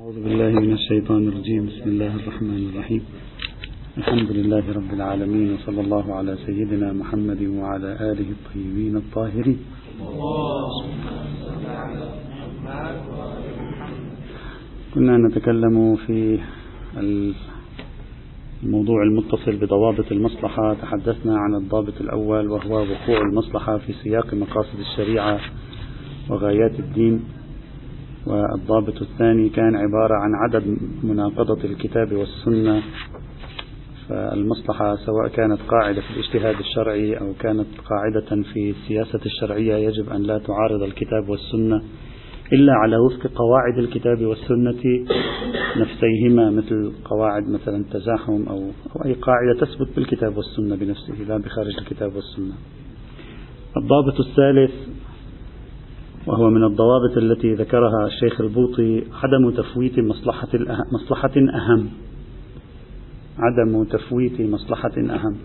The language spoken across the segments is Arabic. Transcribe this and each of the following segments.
أعوذ بالله من الشيطان الرجيم. بسم الله الرحمن الرحيم. الحمد لله رب العالمين وصلى الله على سيدنا محمد وعلى آله الطيبين الطاهرين. كنا نتكلم في الموضوع المتصل بضوابط المصلحة. تحدثنا عن الضابط الأول وهو وقوع المصلحة في سياق مقاصد الشريعة وغايات الدين. والضابط الثاني كان عبارة عن عدد مناقضة الكتاب والسنة فالمصلحة سواء كانت قاعدة في الاجتهاد الشرعي أو كانت قاعدة في السياسة الشرعية يجب أن لا تعارض الكتاب والسنة إلا على وفق قواعد الكتاب والسنة نفسيهما مثل قواعد مثلا التزاحم أو, أو أي قاعدة تثبت بالكتاب والسنة بنفسه لا بخارج الكتاب والسنة. الضابط الثالث وهو من الضوابط التي ذكرها الشيخ البوطي عدم تفويت مصلحة مصلحة أهم. عدم تفويت مصلحة أهم.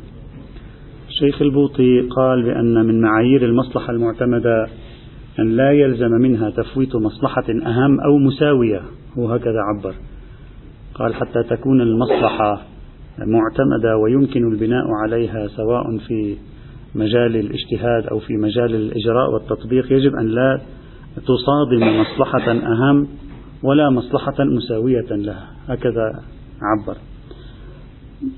الشيخ البوطي قال بأن من معايير المصلحة المعتمدة أن لا يلزم منها تفويت مصلحة أهم أو مساوية. هو هكذا عبر. قال حتى تكون المصلحة معتمدة ويمكن البناء عليها سواء في مجال الاجتهاد أو في مجال الإجراء والتطبيق يجب أن لا تصادم مصلحة أهم ولا مصلحة مساوية لها. هكذا عبر.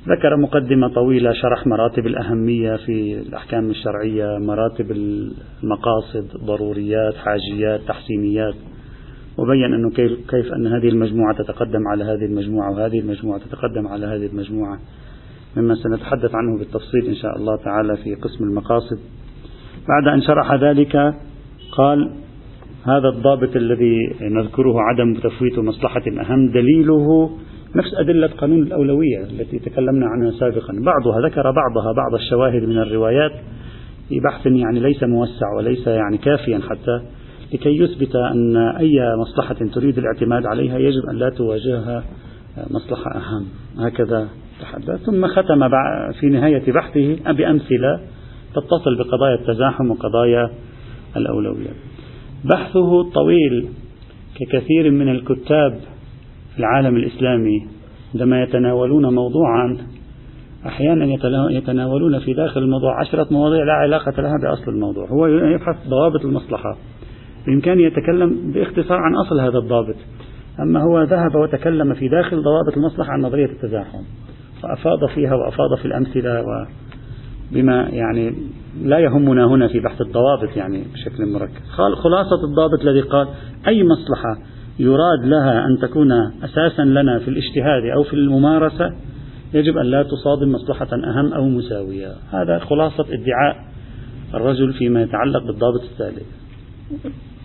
ذكر مقدمة طويلة شرح مراتب الأهمية في الأحكام الشرعية مراتب المقاصد ضروريات حاجيات تحسينيات. وبين أنه كيف, أن هذه المجموعة تتقدم على هذه المجموعة وهذه المجموعة تتقدم على هذه المجموعة. مما سنتحدث عنه بالتفصيل إن شاء الله تعالى في قسم المقاصد. بعد أن شرح ذلك قال هذا الضابط الذي نذكره عدم تفويت مصلحة أهم دليله نفس أدلة قانون الأولوية التي تكلمنا عنها سابقا. بعضها ذكر بعضها بعض الشواهد من الروايات في بحث يعني ليس موسع وليس يعني كافيا حتى لكي يثبت أن أي مصلحة تريد الاعتماد عليها يجب أن لا تواجهها مصلحة أهم. هكذا تحدث ثم ختم في نهاية بحثه بأمثلة تتصل بقضايا التزاحم وقضايا الأولوية. بحثه طويل ككثير من الكتاب في العالم الإسلامي عندما يتناولون موضوعا أحيانا يتناولون في داخل الموضوع عشرة مواضيع لا علاقة لها بأصل الموضوع. هو يبحث ضوابط المصلحة. بإمكانه يتكلم باختصار عن أصل هذا الضابط. أما هو ذهب وتكلم في داخل ضوابط المصلحة عن نظرية التزاحم. وأفاض فيها وأفاض في الأمثلة بما يعني لا يهمنا هنا في بحث الضوابط يعني بشكل مركز. خلاصة الضابط الذي قال أي مصلحة يراد لها أن تكون أساسا لنا في الاجتهاد أو في الممارسة يجب أن لا تصادم مصلحة أهم أو مساوية. هذا خلاصة ادعاء الرجل فيما يتعلق بالضابط الثالث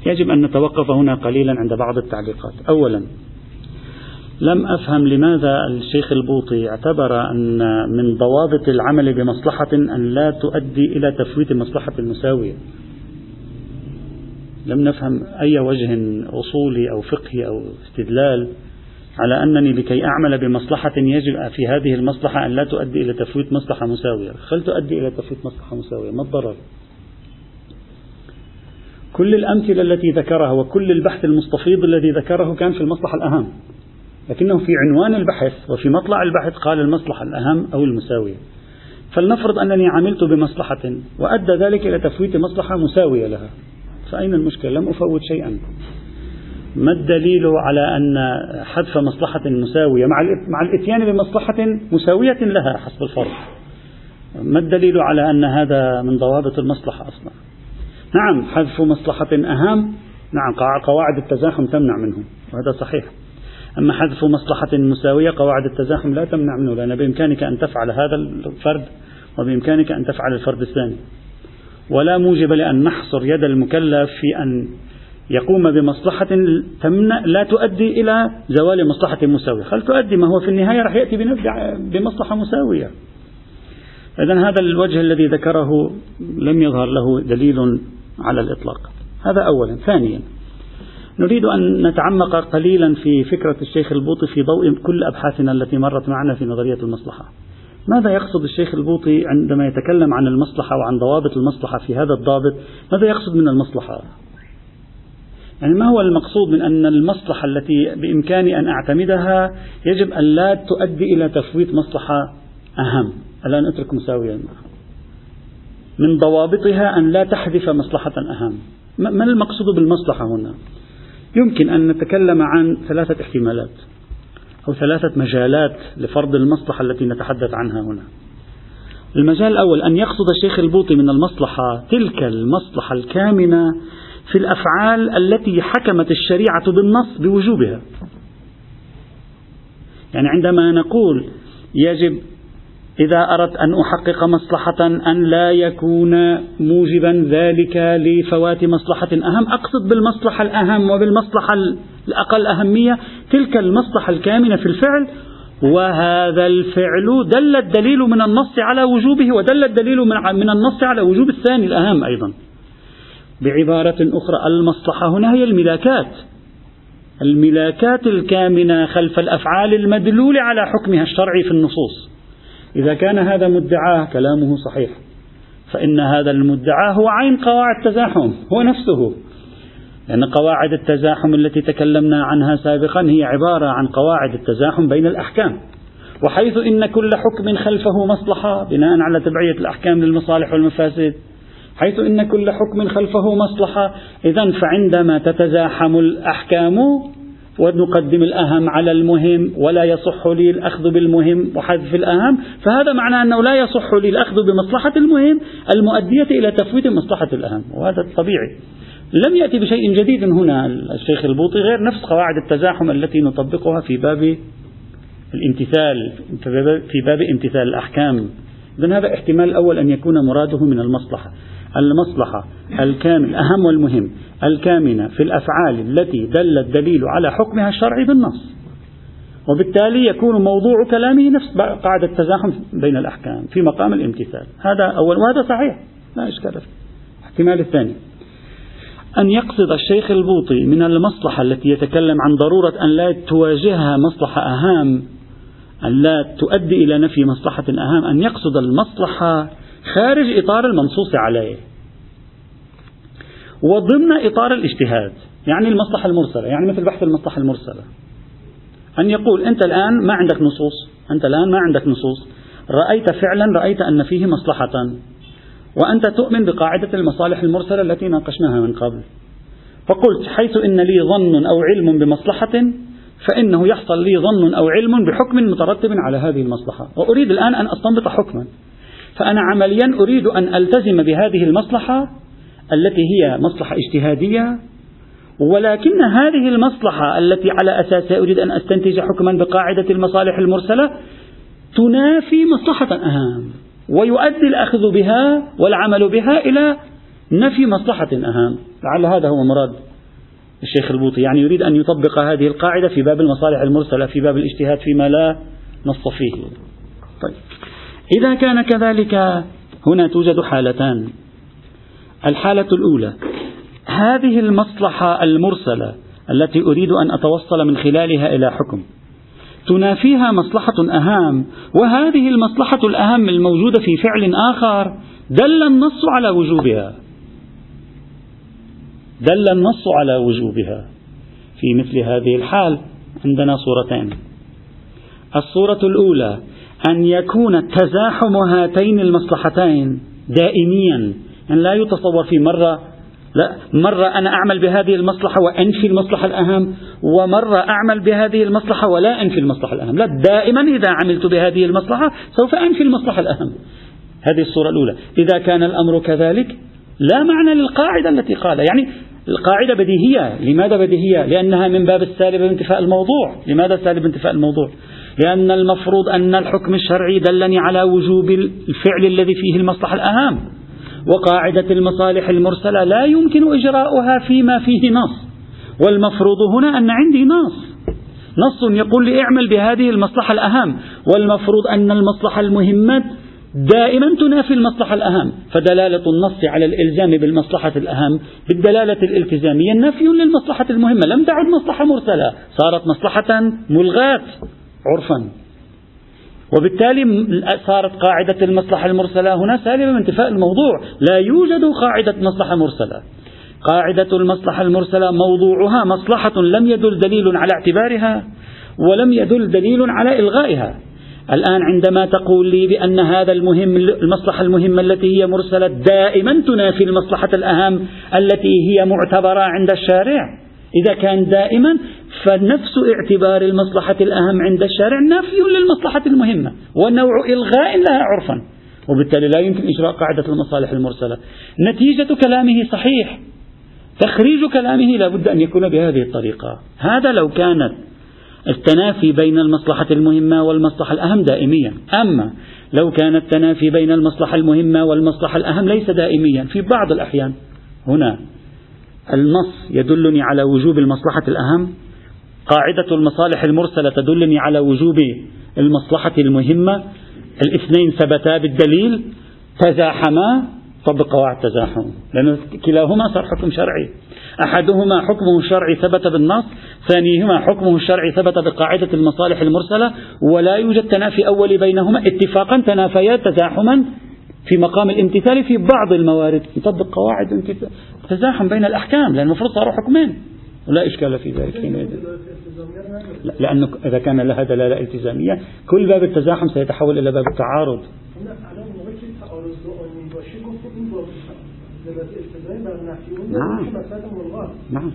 يجب أن نتوقف هنا قليلا عند بعض التعليقات. أولا لم أفهم لماذا الشيخ البوطي اعتبر أن من ضوابط العمل بمصلحة أن لا تؤدي إلى تفويت مصلحة المساوية. لم نفهم أي وجه أصولي أو فقهي أو استدلال على أنني لكي أعمل بمصلحة يجب في هذه المصلحة أن لا تؤدي إلى تفويت مصلحة مساوية. خل تؤدي إلى تفويت مصلحة مساوية؟ ما الضرر؟ كل الأمثلة التي ذكرها وكل البحث المستفيض الذي ذكره كان في المصلحة الأهم. لكنه في عنوان البحث وفي مطلع البحث قال المصلحة الأهم أو المساوية. فلنفرض أنني عملت بمصلحة وأدى ذلك إلى تفويت مصلحة مساوية لها. فأين المشكلة؟ لم أفوت شيئا. ما الدليل على أن حذف مصلحة مساوية؟ مع الإتيان بمصلحة مساوية لها حسب الفرض. ما الدليل على أن هذا من ضوابط المصلحة أصلا؟ نعم حذف مصلحة أهم. نعم قواعد التزاحم تمنع منه وهذا صحيح. أما حذف مصلحة مساوية قواعد التزاحم لا تمنع منه لأن بإمكانك أن تفعل هذا الفرد وبإمكانك أن تفعل الفرد الثاني. ولا موجب لأن نحصر يد المكلف في أن يقوم بمصلحة تمنع لا تؤدي إلى زوال مصلحة مساوية. خل تؤدي ما هو في النهاية راح يأتي بمصلحة مساوية. إذا هذا الوجه الذي ذكره لم يظهر له دليل على الإطلاق. هذا أولا. ثانيا نريد أن نتعمق قليلا في فكرة الشيخ البوطي في ضوء كل أبحاثنا التي مرت معنا في نظرية المصلحة. ماذا يقصد الشيخ البوطي عندما يتكلم عن المصلحة وعن ضوابط المصلحة في هذا الضابط؟ ماذا يقصد من المصلحة؟ يعني ما هو المقصود من أن المصلحة التي بإمكاني أن أعتمدها يجب أن لا تؤدي إلى تفويت مصلحة أهم. ألا نترك مساويا من ضوابطها أن لا تحذف مصلحة أهم. ما المقصود بالمصلحة هنا؟ يمكن أن نتكلم عن ثلاثة احتمالات أو ثلاثة مجالات لفرض المصلحة التي نتحدث عنها هنا. المجال الأول أن يقصد الشيخ البوطي من المصلحة تلك المصلحة الكامنة في الأفعال التي حكمت الشريعة بالنص بوجوبها. يعني عندما نقول يجب إذا أردت أن أحقق مصلحة أن لا يكون موجبا ذلك لفوات مصلحة أهم أقصد بالمصلحة الأهم وبالمصلحة الأقل أهمية تلك المصلحة الكامنة في الفعل وهذا الفعل دل الدليل من النص على وجوبه ودل الدليل من النص على وجوب الثاني الأهم أيضا. بعبارة أخرى المصلحة هنا هي الملاكات. الملاكات الكامنة خلف الأفعال المدلول على حكمها الشرعي في النصوص. إذا كان هذا مدعاه كلامه صحيح فإن هذا المدعى هو عين قواعد التزاحم هو نفسه. لأن قواعد التزاحم التي تكلمنا عنها سابقا هي عبارة عن قواعد التزاحم بين الأحكام. وحيث إن كل حكم خلفه مصلحة بناء على تبعية الأحكام للمصالح والمفاسد. حيث إن كل حكم خلفه مصلحة إذا فعندما تتزاحم الأحكام ونقدم الأهم على المهم ولا يصح لي الأخذ بالمهم وحذف الأهم. فهذا معناه أنه لا يصح لي الأخذ بمصلحة المهم المؤدية إلى تفويت مصلحة الأهم وهذا طبيعي. لم يأتي بشيء جديد هنا الشيخ البوطي غير نفس قواعد التزاحم التي نطبقها في باب الامتثال في باب امتثال الأحكام. إذن هذا احتمال الأول أن يكون مراده من المصلحة. المصلحة الكامل الأهم والمهم. الكامنة في الأفعال التي دل الدليل على حكمها الشرعي بالنص. وبالتالي يكون موضوع كلامه نفس قاعدة التزاحم بين الأحكام في مقام الامتثال. هذا أول وهذا صحيح. لا إشكال فيه. الاحتمال الثاني. أن يقصد الشيخ البوطي من المصلحة التي يتكلم عن ضرورة أن لا تواجهها مصلحة أهم أن لا تؤدي إلى نفي مصلحة أهم أن يقصد المصلحة خارج إطار المنصوص عليه. وضمن إطار الاجتهاد يعني المصلحة المرسلة يعني مثل بحث المصلحة المرسلة. أن يقول أنت الآن ما عندك نصوص أنت الآن ما عندك نصوص رأيت فعلا رأيت أن فيه مصلحة. وأنت تؤمن بقاعدة المصالح المرسلة التي ناقشناها من قبل. فقلت حيث إن لي ظن أو علم بمصلحة فإنه يحصل لي ظن أو علم بحكم مترتب على هذه المصلحة. وأريد الآن أن أستنبط حكما. فأنا عمليا أريد أن ألتزم بهذه المصلحة التي هي مصلحة اجتهادية ولكن هذه المصلحة التي على أساسها أريد أن أستنتج حكما بقاعدة المصالح المرسلة تنافي مصلحة أهم ويؤدي الأخذ بها والعمل بها إلى نفي مصلحة أهم لعل هذا هو مراد الشيخ البوطي. يعني يريد أن يطبق هذه القاعدة في باب المصالح المرسلة في باب الاجتهاد فيما لا نص فيه. طيب. إذا كان كذلك هنا توجد حالتان. الحالة الأولى. هذه المصلحة المرسلة التي أريد أن أتوصل من خلالها إلى حكم. تنافيها مصلحة أهم وهذه المصلحة الأهم الموجودة في فعل آخر دل النص على وجوبها. دل النص على وجوبها. في مثل هذه الحال عندنا صورتين. الصورة الأولى أن يكون تزاحم هاتين المصلحتين دائميا يعني لا يتصور في مرة لا مرة أنا أعمل بهذه المصلحة وأنفي المصلحة الأهم ومرة أعمل بهذه المصلحة ولا أنفي المصلحة الأهم. لا دائما إذا عملت بهذه المصلحة سوف أنفي المصلحة الأهم. هذه الصورة الأولى. إذا كان الأمر كذلك لا معنى للقاعدة التي قالها. يعني القاعدة بديهية. لماذا بديهية؟ لأنها من باب السالب بانتفاء الموضوع. لماذا سالب بانتفاء الموضوع؟ لأن المفروض أن الحكم الشرعي دلني على وجوب الفعل الذي فيه المصلحة الأهم. وقاعدة المصالح المرسلة لا يمكن إجراؤها فيما فيه نص. والمفروض هنا أن عندي نص. نص يقول لي اعمل بهذه المصلحة الأهم. والمفروض أن المصلحة المهمة دائما تنافي المصلحة الأهم. فدلالة النص على الإلزام بالمصلحة الأهم بالدلالة الالتزامية نفي للمصلحة المهمة. لم تعد مصلحة مرسلة. صارت مصلحة ملغاة عرفا. وبالتالي صارت قاعدة المصلحة المرسلة هنا سالبة من انتفاء الموضوع. لا يوجد قاعدة مصلحة مرسلة. قاعدة المصلحة المرسلة موضوعها مصلحة لم يدل دليل على اعتبارها ولم يدل دليل على إلغائها. الآن عندما تقول لي بأن هذا المهم المصلحة المهمة التي هي مرسلة دائما تنافي المصلحة الأهم التي هي معتبرة عند الشارع إذا كان دائما فنفس اعتبار المصلحة الأهم عند الشارع نفي للمصلحة المهمة ونوع إلغاء لها عرفا. وبالتالي لا يمكن إجراء قاعدة المصالح المرسلة. نتيجة كلامه صحيح. تخريج كلامه لا بد أن يكون بهذه الطريقة. هذا لو كانت التنافي بين المصلحة المهمة والمصلحة الأهم دائميا. أما لو كان التنافي بين المصلحة المهمة والمصلحة الأهم ليس دائميا. في بعض الأحيان هنا النص يدلني على وجوب المصلحة الأهم. قاعدة المصالح المرسلة تدلني على وجوب المصلحة المهمة. الاثنين ثبتا بالدليل. تزاحما طبق قواعد التزاحم. لأن كلاهما صار حكم شرعي. أحدهما حكمه الشرعي ثبت بالنص ثانيهما حكمه الشرعي ثبت بقاعدة المصالح المرسلة. ولا يوجد تنافي أولي بينهما اتفاقا تنافيا تزاحما. في مقام الامتثال في بعض الموارد يطبق قواعد تزاحم بين الأحكام لأن المفروض صاروا حكمين. ولا إشكال في ذلك حينئذ. لأنه إذا كان لها دلالة إلتزامية كل باب التزاحم سيتحول إلى باب التعارض. نعم. نعم.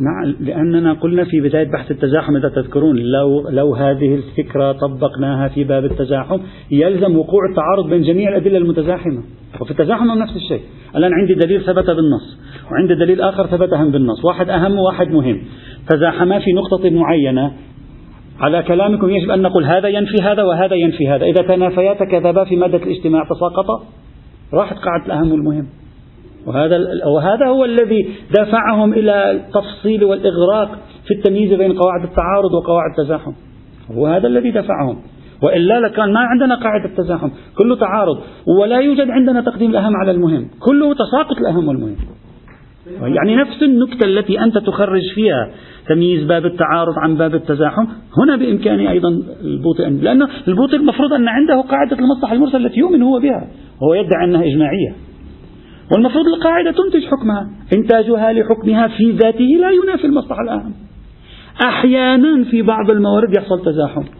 نعم. لأننا قلنا في بداية بحث التزاحم إذا تذكرون لو لو هذه الفكرة طبقناها في باب التزاحم يلزم وقوع التعارض بين جميع الأدلة المتزاحمة. وفي التزاحم نفس الشيء. الآن عندي دليل ثبت بالنص وعندي دليل آخر ثبت هم بالنص. واحد أهم وواحد مهم. تزاحما في نقطة معينة على كلامكم يجب أن نقول هذا ينفي هذا وهذا ينفي هذا. إذا تنافيا تكذبا في مادة الاجتماع تساقطا راحت قاعدة الأهم والمهم وهذا وهذا هو الذي دفعهم إلى التفصيل والإغراق في التمييز بين قواعد التعارض وقواعد التزاحم. هو هذا الذي دفعهم وإلا لكان ما عندنا قاعدة تزاحم كله تعارض. ولا يوجد عندنا تقديم الأهم على المهم. كله تساقط الأهم والمهم. يعني نفس النكتة التي أنت تخرج فيها تمييز باب التعارض عن باب التزاحم هنا بإمكانه أيضا البوطي أن لأنه البوطي المفروض أن عنده قاعدة المصلحة المرسلة التي يؤمن هو بها هو يدعي أنها إجماعية. والمفروض القاعدة تنتج حكمها إنتاجها لحكمها في ذاته لا ينافي المصلحة الأهم أحيانا في بعض الموارد يحصل تزاحم.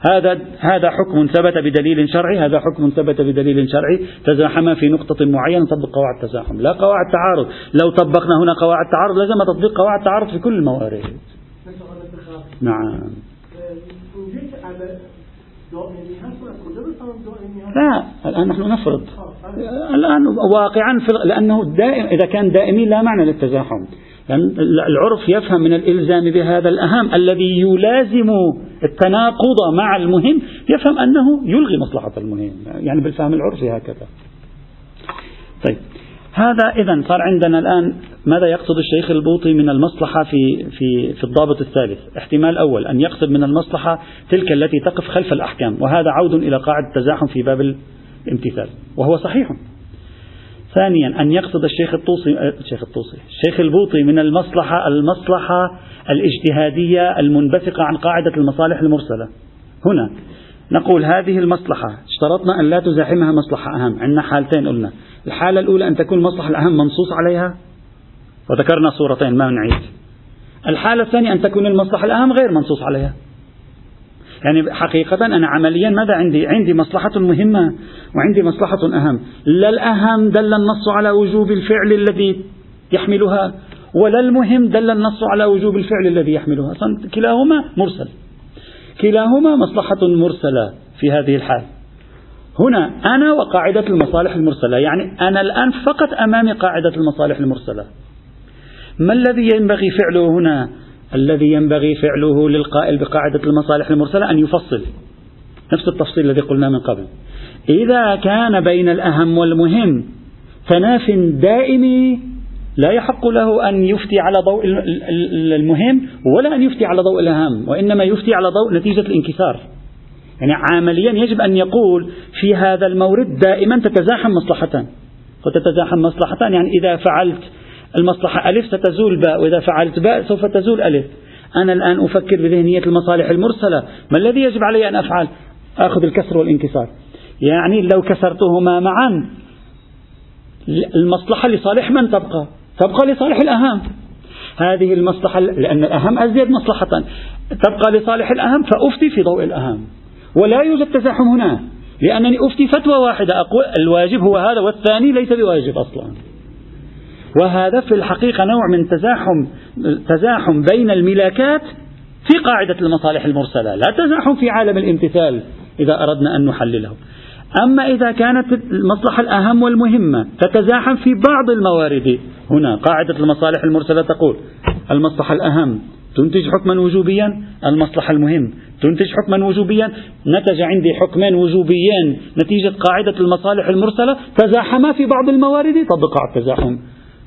هذا هذا حكم ثبت بدليل شرعي هذا حكم ثبت بدليل شرعي تزاحما في نقطة معينة نطبق قواعد التزاحم لا قواعد تعارض. لو طبقنا هنا قواعد تعارض لازم تطبيق قواعد تعارض في كل الموارد. نعم. لا الآن نحن نفرض. الآن واقعا لأنه دائم إذا كان دائمي لا معنى للتزاحم. لأن العرف يفهم من الإلزام بهذا الأهم. الذي يلازم التناقض مع المهم يفهم أنه يلغي مصلحة المهم. يعني بالفهم العرفي هكذا. طيب. هذا إذا صار عندنا الآن ماذا يقصد الشيخ البوطي من المصلحة في في في الضابط الثالث؟ احتمال أول أن يقصد من المصلحة تلك التي تقف خلف الأحكام وهذا عود إلى قاعدة التزاحم في باب الامتثال وهو صحيح. ثانيا أن يقصد الشيخ الطوسي آه، الشيخ الطوسي الشيخ البوطي من المصلحة المصلحة الاجتهادية المنبثقة عن قاعدة المصالح المرسلة. هنا نقول هذه المصلحة اشترطنا أن لا تزاحمها مصلحة أهم. عندنا حالتين قلنا. الحالة الأولى أن تكون المصلحة الأهم منصوص عليها. وذكرنا صورتين ما نعيد. الحالة الثانية أن تكون المصلحة الأهم غير منصوص عليها. يعني حقيقة أنا عمليا ماذا عندي؟ عندي مصلحة مهمة وعندي مصلحة أهم، لا الأهم دل النص على وجوب الفعل الذي يحملها ولا المهم دل النص على وجوب الفعل الذي يحملها، كلاهما مرسل. كلاهما مصلحة مرسلة في هذه الحال. هنا أنا وقاعدة المصالح المرسلة، يعني أنا الآن فقط أمامي قاعدة المصالح المرسلة. ما الذي ينبغي فعله هنا؟ الذي ينبغي فعله للقائل بقاعدة المصالح المرسلة أن يفصل. نفس التفصيل الذي قلنا من قبل. إذا كان بين الأهم والمهم تناف دائم لا يحق له أن يفتي على ضوء المهم ولا أن يفتي على ضوء الأهم وإنما يفتي على ضوء نتيجة الانكسار. يعني عمليا يجب أن يقول في هذا المورد دائما تتزاحم مصلحتان. وتتزاحم مصلحتان يعني إذا فعلت المصلحة ألف ستزول باء. وإذا فعلت باء سوف تزول ألف. أنا الآن أفكر بذهنية المصالح المرسلة. ما الذي يجب علي أن أفعل؟ أخذ الكسر والانكسار. يعني لو كسرتهما معا المصلحة لصالح من تبقى؟ تبقى لصالح الأهم. هذه المصلحة لأن الأهم أزيد مصلحة. تبقى لصالح الأهم فأفتي في ضوء الأهم. ولا يوجد تزاحم هنا لأنني أفتي فتوى واحدة. أقول الواجب هو هذا والثاني ليس بواجب أصلا. وهذا في الحقيقة نوع من تزاحم تزاحم بين الملاكات في قاعدة المصالح المرسلة لا تزاحم في عالم الامتثال إذا أردنا أن نحلله. أما إذا كانت المصلحة الأهم والمهمة تتزاحم في بعض الموارد. هنا قاعدة المصالح المرسلة تقول المصلحة الأهم تنتج حكما وجوبيا؟ المصلحة المهم تنتج حكما وجوبيا؟ نتج عندي حكمان وجوبيان نتيجة قاعدة المصالح المرسلة تزاحما في بعض الموارد؟ طبق التزاحم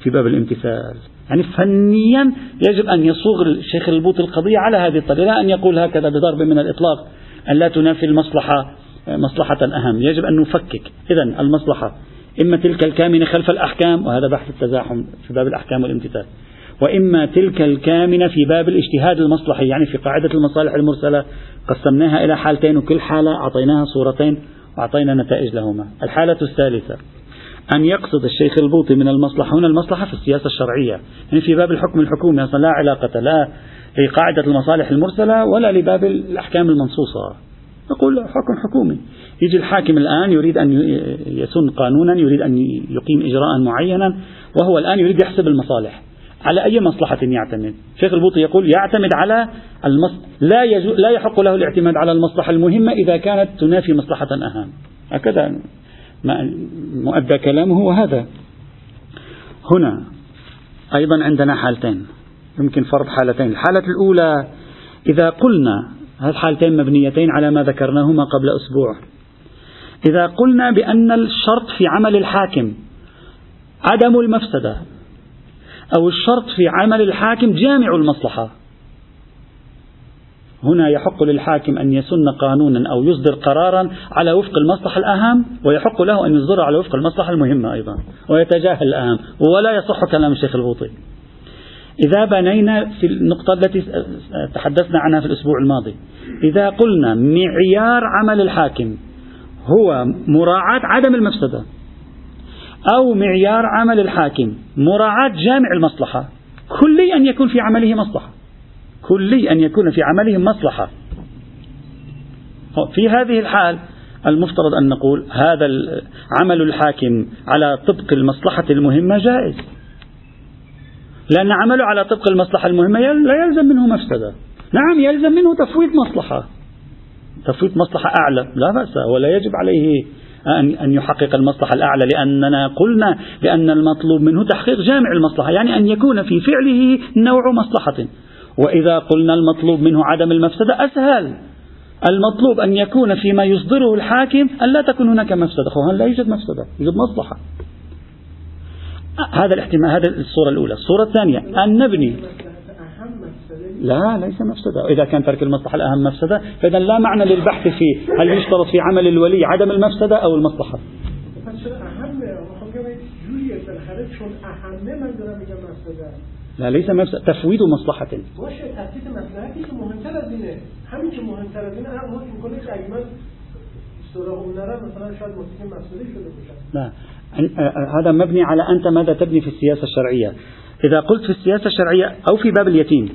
في باب الامتثال. يعني فنيا يجب أن يصوغ الشيخ البوط القضية على هذه الطريقة لا أن يقول هكذا بضرب من الإطلاق أن لا تنافي المصلحة مصلحة أهم يجب أن نفكك. إذا المصلحة إما تلك الكامنة خلف الأحكام وهذا بحث التزاحم في باب الأحكام والامتثال وإما تلك الكامنة في باب الاجتهاد المصلحي يعني في قاعدة المصالح المرسلة قسمناها إلى حالتين وكل حالة أعطيناها صورتين وأعطينا نتائج لهما. الحالة الثالثة أن يقصد الشيخ البوطي من المصلحة هنا المصلحة في السياسة الشرعية. يعني في باب الحكم الحكومي أصلا لا علاقة لا لقاعدة المصالح المرسلة ولا لباب الأحكام المنصوصة. نقول حكم حكومي. يجي الحاكم الآن يريد أن يسن قانونا يريد أن يقيم إجراء معينا وهو الآن يريد يحسب المصالح. على أي مصلحة يعتمد؟ شيخ البوطي يقول يعتمد على المص... لا, يجو... لا يحق له الاعتماد على المصلحة المهمة إذا كانت تنافي مصلحة أهم. هكذا مؤدى كلامه وهذا. هنا أيضا عندنا حالتين يمكن فرض حالتين. الحالة الأولى إذا قلنا هذه الحالتين مبنيتين على ما ذكرناهما قبل أسبوع. إذا قلنا بأن الشرط في عمل الحاكم عدم المفسدة أو الشرط في عمل الحاكم جامع المصلحة. هنا يحق للحاكم أن يسن قانونا أو يصدر قرارا على وفق المصلحة الأهم ويحق له أن يصدر على وفق المصلحة المهمة أيضا ويتجاهل الأهم ولا يصح كلام الشيخ البوطي إذا بنينا في النقطة التي تحدثنا عنها في الأسبوع الماضي إذا قلنا معيار عمل الحاكم هو مراعاة عدم المفسدة أو معيار عمل الحاكم مراعاة جامع المصلحة كلي أن يكون في عمله مصلحة. كلي أن يكون في عمله مصلحة. في هذه الحال المفترض أن نقول هذا عمل الحاكم على طبق المصلحة المهمة جائز. لأن عمله على طبق المصلحة المهمة لا يلزم منه مفسدة. نعم يلزم منه تفويض مصلحة. تفويض مصلحة أعلى. لا بأس ولا يجب عليه أن يحقق المصلحة الأعلى لأننا قلنا بأن المطلوب منه تحقيق جامع المصلحة يعني أن يكون في فعله نوع مصلحة. وإذا قلنا المطلوب منه عدم المفسدة أسهل. المطلوب أن يكون فيما يصدره الحاكم أن لا تكون هناك مفسدة. هنا لا يوجد مفسدة يوجد مصلحة. هذا الاحتمال هذا الصورة الأولى. الصورة الثانية أن نبني. لا ليس مفسدة. إذا كان ترك المصلحة الأهم مفسدة فإذا لا معنى للبحث في هل يشترط في عمل الولي عدم المفسدة أو المصلحة. لا ليس مفسدة تفويض مصلحة. لا هذا مبني على أنت ماذا تبني في السياسة الشرعية. إذا قلت في السياسة الشرعية أو في باب اليتيم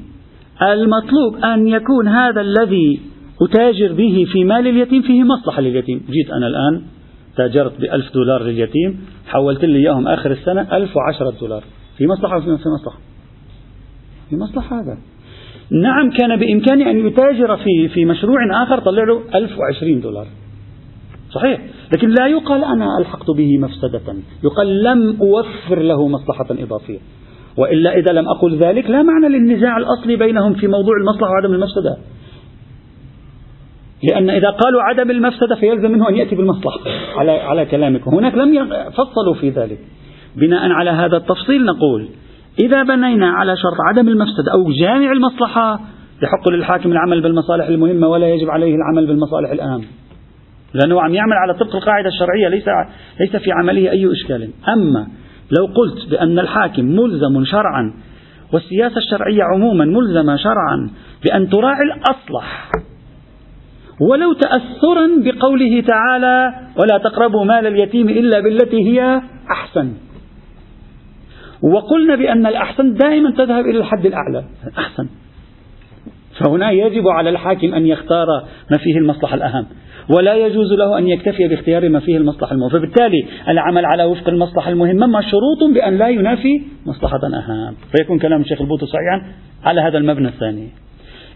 المطلوب أن يكون هذا الذي أتاجر به في مال اليتيم فيه مصلحة لليتيم. جيت أنا الآن تاجرت بألف دولار لليتيم حولت لي إياهم آخر السنة ألف وعشرة دولار. في مصلحة وفي مصلحة. في مصلحة هذا. نعم كان بإمكاني أن يتاجر في في مشروع آخر طلع له 1020 دولار. صحيح. لكن لا يقال أنا ألحقت به مفسدة. يقال لم أوفر له مصلحة إضافية. وإلا إذا لم أقل ذلك لا معنى للنزاع الأصلي بينهم في موضوع المصلحة وعدم المفسدة. لأن إذا قالوا عدم المفسدة فيلزم منه أن يأتي بالمصلحة. على على كلامكم هناك لم فصلوا في ذلك. بناء على هذا التفصيل نقول إذا بنينا على شرط عدم المفسدة أو جامع المصلحة يحق للحاكم العمل بالمصالح المهمة ولا يجب عليه العمل بالمصالح الأهم. لأنه عم يعمل على طبق القاعدة الشرعية ليس ليس في عمله أي إشكال. أما لو قلت بأن الحاكم ملزم شرعا والسياسة الشرعية عموما ملزمة شرعا بأن تراعي الأصلح ولو تأثرا بقوله تعالى ولا تقربوا مال اليتيم إلا بالتي هي أحسن. وقلنا بأن الأحسن دائما تذهب إلى الحد الأعلى. أحسن فهنا يجب على الحاكم أن يختار ما فيه المصلحة الأهم. ولا يجوز له أن يكتفي باختيار ما فيه المصلحة المهمة فبالتالي العمل على وفق المصلحة المهمة مشروط بأن لا ينافي مصلحة أهم. فيكون كلام الشيخ البوطي صحيحا على هذا المبنى الثاني.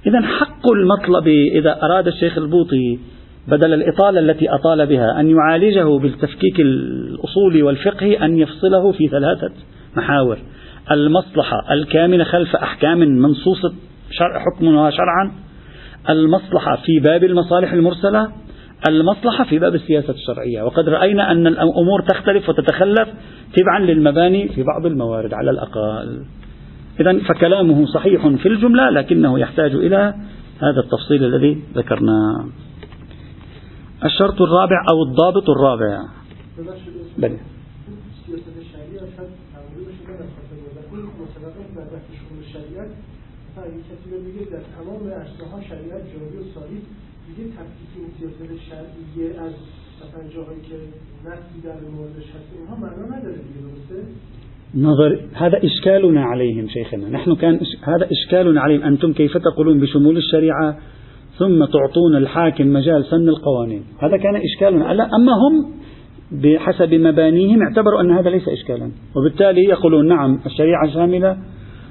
إذا حق المطلب إذا أراد الشيخ البوطي بدل الإطالة التي أطال بها أن يعالجه بالتفكيك الأصولي والفقهي أن يفصله في ثلاثة محاور. المصلحة الكامنة خلف أحكام منصوصة شرع حكمها شرعا. المصلحة في باب المصالح المرسلة. المصلحة في باب السياسة الشرعية. وقد رأينا أن الأمور تختلف وتتخلف تبعا للمباني في بعض الموارد على الأقل. إذا فكلامه صحيح في الجملة لكنه يحتاج إلى هذا التفصيل الذي ذكرناه الشرط الرابع أو الضابط الرابع. بل. دیگه تفکیک این سیاست شرعیه از مثلا جاهایی که نفسی در موردش هست اینها معنا نداره دیگه درسته؟ نظر هذا إشكالنا عليهم شيخنا. نحن كان هذا إشكالنا عليهم. أنتم كيف تقولون بشمول الشريعة؟ ثم تعطون الحاكم مجال سن القوانين. هذا كان إشكالنا. أما هم بحسب مبانيهم اعتبروا أن هذا ليس إشكالا. وبالتالي يقولون نعم الشريعة شاملة.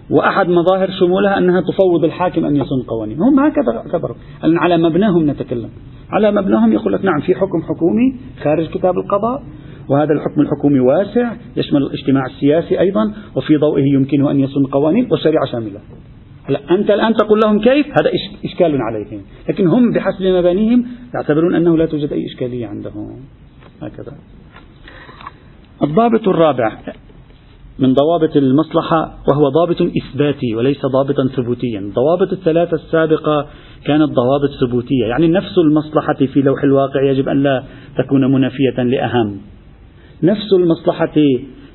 وأحد مظاهر شمولها أنها تفوض الحاكم أن يصن قوانين هم هكذا اعتبروا على مبناهم نتكلم. على مبناهم يقول لك نعم في حكم حكومي خارج كتاب القضاء وهذا الحكم الحكومي واسع يشمل الاجتماع السياسي أيضا وفي ضوئه يمكنه أن يصن قوانين والشريعة شاملة. هلا أنت الآن تقول لهم كيف؟ هذا إشكال عليهم. لكن هم بحسب مبانيهم يعتبرون أنه لا توجد أي إشكالية عندهم. هكذا. الضابط الرابع. من ضوابط المصلحة وهو ضابط إثباتي وليس ضابطا ثبوتيا. الضوابط الثلاثة السابقة كانت ضوابط ثبوتية. يعني نفس المصلحة في لوح الواقع يجب أن لا تكون منافية لأهم. نفس المصلحة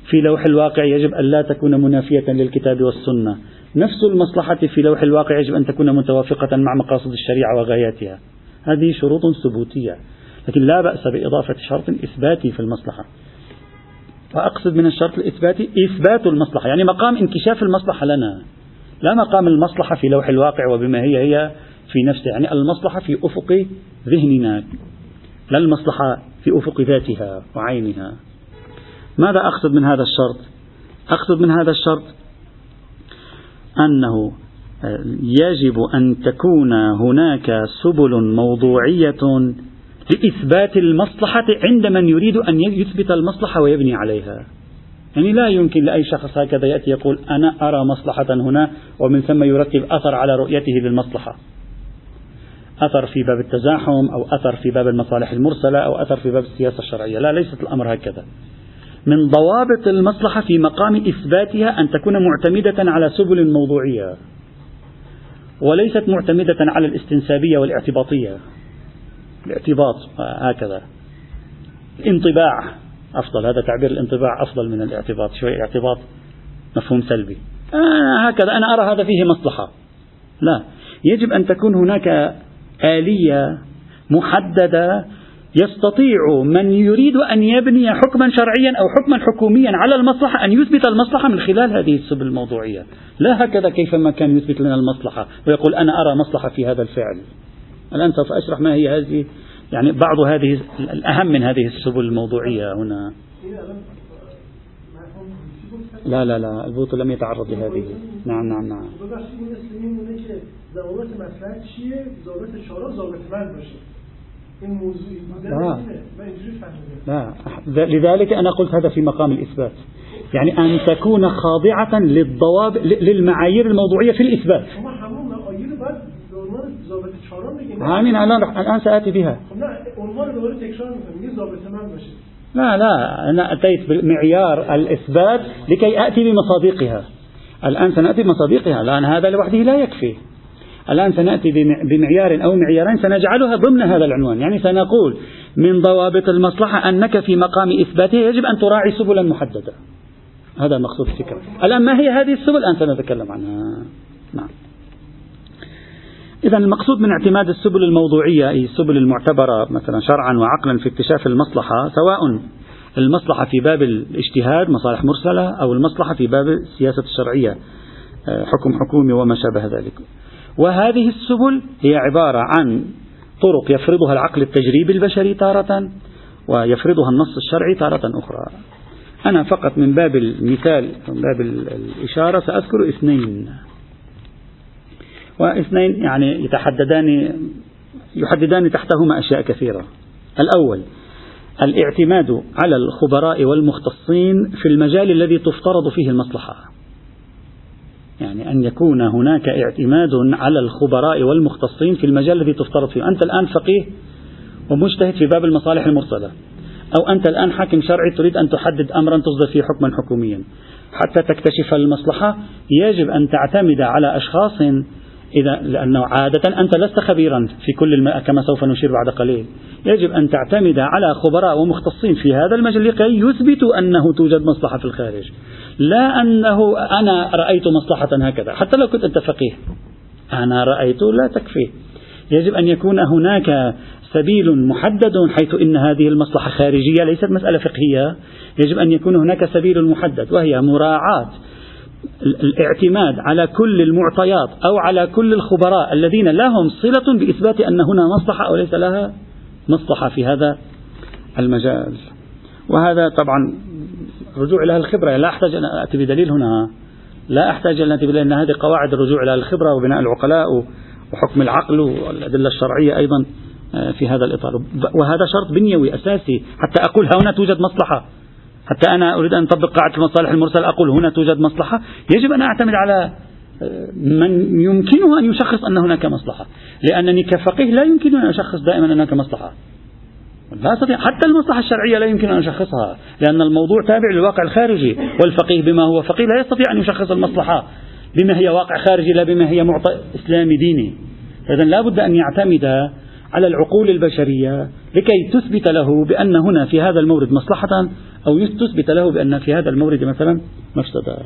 في لوح الواقع يجب أن لا تكون منافية للكتاب والسنة. نفس المصلحة في لوح الواقع يجب أن تكون متوافقة مع مقاصد الشريعة وغاياتها. هذه شروط ثبوتية. لكن لا بأس بإضافة شرط إثباتي في المصلحة. وأقصد من الشرط الإثباتي إثبات المصلحة يعني مقام انكشاف المصلحة لنا. لا مقام المصلحة في لوح الواقع وبما هي هي في نفسها يعني المصلحة في أفق ذهننا لا المصلحة في أفق ذاتها وعينها. ماذا أقصد من هذا الشرط؟ أقصد من هذا الشرط أنه يجب أن تكون هناك سبل موضوعية لإثبات المصلحة عند من يريد أن يثبت المصلحة ويبني عليها. يعني لا يمكن لأي شخص هكذا يأتي يقول أنا أرى مصلحة هنا ومن ثم يرتب أثر على رؤيته للمصلحة. أثر في باب التزاحم أو أثر في باب المصالح المرسلة أو أثر في باب السياسة الشرعية. لا ليست الأمر هكذا. من ضوابط المصلحة في مقام إثباتها أن تكون معتمدة على سبل موضوعية وليست معتمدة على الاستنسابية والاعتباطية. الاعتباط هكذا الانطباع أفضل هذا تعبير الانطباع أفضل من الاعتباط شوي. اعتباط مفهوم سلبي. آه هكذا. أنا أرى هذا فيه مصلحة. لا. يجب أن تكون هناك آلية محددة يستطيع من يريد أن يبني حكما شرعيا أو حكما حكوميا على المصلحة أن يثبت المصلحة من خلال هذه السبل الموضوعية. لا هكذا كيفما كان يثبت لنا المصلحة ويقول أنا أرى مصلحة في هذا الفعل. الآن سوف أشرح ما هي هذه يعني بعض هذه الأهم من هذه السبل الموضوعية هنا. لا لا لا البوط لم يتعرض لهذه. نعم نعم نعم. لا لا. لذلك أنا قلت هذا في مقام الإثبات. يعني أن تكون خاضعة للضوابط للمعايير الموضوعية في الإثبات. همین الان الان سآتي بها لا لا أنا أتيت بمعيار الإثبات لكي آتي بمصادقها الآن سنأتي بمصادقها الآن هذا لوحده لا يكفي. الآن سنأتي بمعيار أو معيارين سنجعلها ضمن هذا العنوان. يعني سنقول من ضوابط المصلحة أنك في مقام إثباتها يجب أن تراعي سبلا محددة. هذا مقصود الفكرة. الآن ما هي هذه السبل؟ الآن سنتكلم عنها. نعم. إذا المقصود من اعتماد السبل الموضوعية أي السبل المعتبرة مثلا شرعا وعقلا في اكتشاف المصلحة سواء المصلحة في باب الاجتهاد مصالح مرسلة أو المصلحة في باب السياسة الشرعية آه، حكم حكومي وما شابه ذلك. وهذه السبل هي عبارة عن طرق يفرضها العقل التجريبي البشري تارة ويفرضها النص الشرعي تارة أخرى. أنا فقط من باب المثال من باب الإشارة سأذكر اثنين. واثنين يعني يتحددان يحددان تحتهما أشياء كثيرة. الأول الاعتماد على الخبراء والمختصين في المجال الذي تفترض فيه المصلحة. يعني أن يكون هناك اعتماد على الخبراء والمختصين في المجال الذي تفترض فيه. أنت الآن فقيه ومجتهد في باب المصالح المرسلة. أو أنت الآن حاكم شرعي تريد أن تحدد أمرا تصدر فيه حكما حكوميا. حتى تكتشف المصلحة يجب أن تعتمد على أشخاص إذا لأنه عادة أنت لست خبيرا في كل الم... كما سوف نشير بعد قليل. يجب أن تعتمد على خبراء ومختصين في هذا المجال لكي يثبتوا أنه توجد مصلحة في الخارج. لا أنه أنا رأيت مصلحة هكذا. حتى لو كنت أنت فقيه أنا رأيت لا تكفي. يجب أن يكون هناك سبيل محدد حيث إن هذه المصلحة خارجية ليست مسألة فقهية. يجب أن يكون هناك سبيل محدد وهي مراعاة الاعتماد على كل المعطيات أو على كل الخبراء الذين لهم صلة بإثبات أن هنا مصلحة أو ليس لها مصلحة في هذا المجال. وهذا طبعا رجوع إلى الخبرة. لا أحتاج أن أتي بدليل هنا. لا أحتاج أن أتي بدليل أن هذه قواعد الرجوع إلى الخبرة وبناء العقلاء وحكم العقل والأدلة الشرعية أيضا آه، في هذا الإطار. وهذا شرط بنيوي أساسي. حتى أقول هنا توجد مصلحة. حتى أنا أريد أن أطبق قاعدة المصالح المرسلة أقول هنا توجد مصلحة. يجب أن أعتمد على آه، من يمكنه أن يشخص أن هناك مصلحة. لأنني كفقيه لا يمكن أن أشخص دائما أن هناك مصلحة. لا أستطيع. حتى المصلحة الشرعية لا يمكن أن أشخصها لأن الموضوع تابع للواقع الخارجي. والفقيه بما هو فقيه لا يستطيع أن يشخص المصلحة بما هي واقع خارجي لا بما هي معطى إسلامي ديني. إذا لا بد أن يعتمد على العقول البشرية لكي تثبت له بأن هنا في هذا المورد مصلحة أو تثبت له بأن في هذا المورد مثلا مفسدة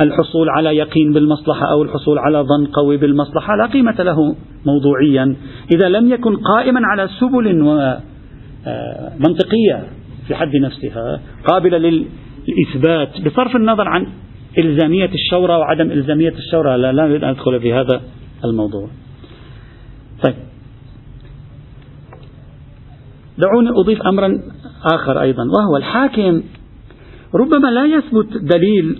الحصول على يقين بالمصلحة أو الحصول على ظن قوي بالمصلحة لا قيمة له موضوعيا. إذا لم يكن قائما على سبل منطقية في حد نفسها قابلة للإثبات بصرف النظر عن إلزامية الشورى وعدم إلزامية الشورى لا, لا أريد أن أدخل في هذا الموضوع. طيب. دعوني أضيف أمرا آخر أيضا وهو الحاكم. ربما لا يثبت دليل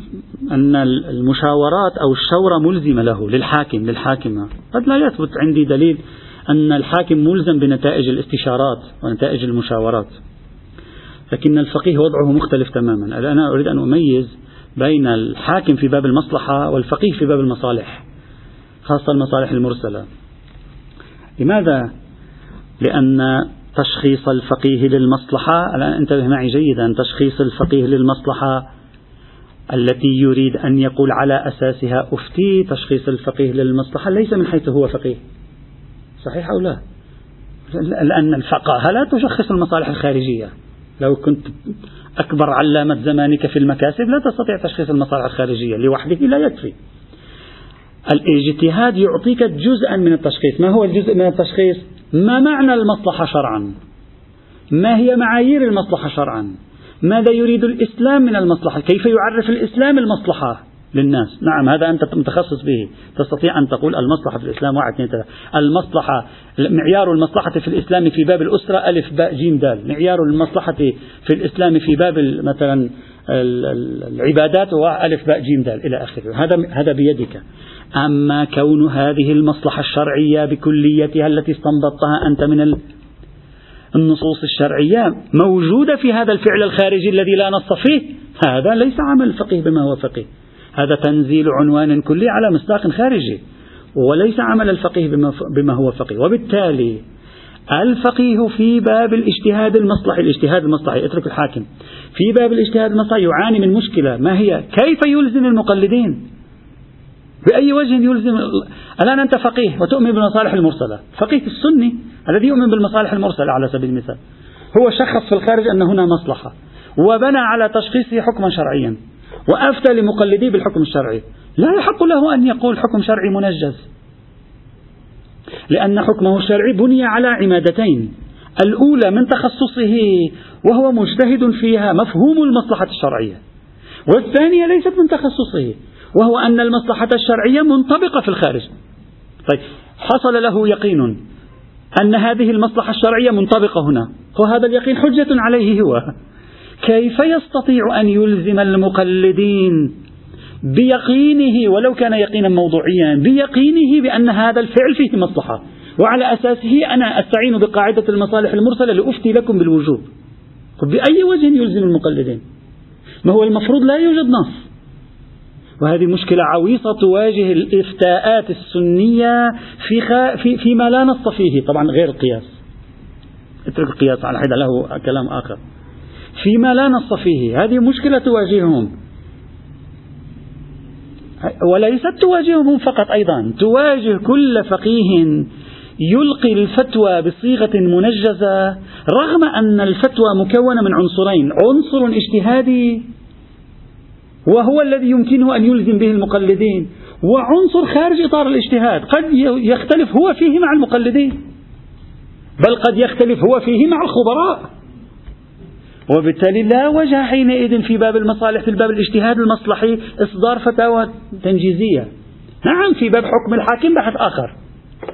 أن المشاورات أو الشورى ملزمة له للحاكم للحاكمة قد لا يثبت عندي دليل أن الحاكم ملزم بنتائج الاستشارات ونتائج المشاورات. لكن الفقيه وضعه مختلف تماما. أنا أريد أن أميز بين الحاكم في باب المصلحة والفقيه في باب المصالح خاصة المصالح المرسلة. لماذا؟ لأن تشخيص الفقيه للمصلحة. الآن انتبه معي جيدا. تشخيص الفقيه للمصلحة التي يريد أن يقول على أساسها أفتي. تشخيص الفقيه للمصلحة ليس من حيث هو فقيه. صحيح أو لا؟ لأن الفقاهة لا تشخص المصالح الخارجية. لو كنت أكبر علامة زمانك في المكاسب لا تستطيع تشخيص المصالح الخارجية. لوحده لا يكفي. الاجتهاد يعطيك جزءا من التشخيص. ما هو الجزء من التشخيص؟ ما معنى المصلحة شرعا؟ ما هي معايير المصلحة شرعا؟ ماذا يريد الإسلام من المصلحة؟ كيف يعرف الإسلام المصلحة للناس؟ نعم هذا أنت متخصص به. تستطيع أن تقول المصلحة في الإسلام واحد اثنين ثلاثة. المصلحة معيار المصلحة في الإسلام في باب الأسرة ألف باء جيم دال. معيار المصلحة في الإسلام في باب مثلا العبادات هو ألف باء جيم دال إلى آخره. هذا هذا بيدك. أما كون هذه المصلحة الشرعية بكليتها التي استنبطتها أنت من النصوص الشرعية موجودة في هذا الفعل الخارجي الذي لا نص فيه هذا ليس عمل الفقيه بما هو فقيه. هذا تنزيل عنوان كلي على مصداق خارجي وليس عمل الفقيه بما هو فقيه. وبالتالي الفقيه في باب الاجتهاد المصلحي الاجتهاد المصلحي اترك الحاكم. في باب الاجتهاد المصلحي يعاني من مشكلة ما هي؟ كيف يلزم المقلدين؟ بأي وجه يلزم الآن أنت فقيه وتؤمن بالمصالح المرسلة. فقيه السني الذي يؤمن بالمصالح المرسلة على سبيل المثال. هو شخص في الخارج أن هنا مصلحة. وبنى على تشخيصه حكما شرعيا. وأفتى لمقلديه بالحكم الشرعي. لا يحق له أن يقول حكم شرعي منجز. لأن حكمه الشرعي بني على عمادتين. الأولى من تخصصه وهو مجتهد فيها مفهوم المصلحة الشرعية. والثانية ليست من تخصصه. وهو أن المصلحة الشرعية منطبقة في الخارج. طيب حصل له يقين أن هذه المصلحة الشرعية منطبقة هنا. وهذا اليقين حجة عليه هو. كيف يستطيع أن يلزم المقلدين بيقينه ولو كان يقينا موضوعيا بيقينه بأن هذا الفعل فيه مصلحة؟ وعلى أساسه أنا أستعين بقاعدة المصالح المرسلة لأفتي لكم بالوجوب. بأي وجه يلزم المقلدين؟ ما هو المفروض لا يوجد نص. وهذه مشكلة عويصة تواجه الإفتاءات السنية في خ... في فيما لا نص فيه طبعا غير القياس. اترك القياس على حدة له كلام آخر. فيما لا نص فيه هذه مشكلة تواجههم. وليست تواجههم فقط أيضا تواجه كل فقيه يلقي الفتوى بصيغة منجزة رغم أن الفتوى مكونة من عنصرين. عنصر اجتهادي وهو الذي يمكنه أن يلزم به المقلدين. وعنصر خارج إطار الاجتهاد. قد يختلف هو فيه مع المقلدين. بل قد يختلف هو فيه مع الخبراء. وبالتالي لا وجه حينئذ في باب المصالح في باب الاجتهاد المصلحي إصدار فتاوى تنجيزية. نعم في باب حكم الحاكم بحث آخر.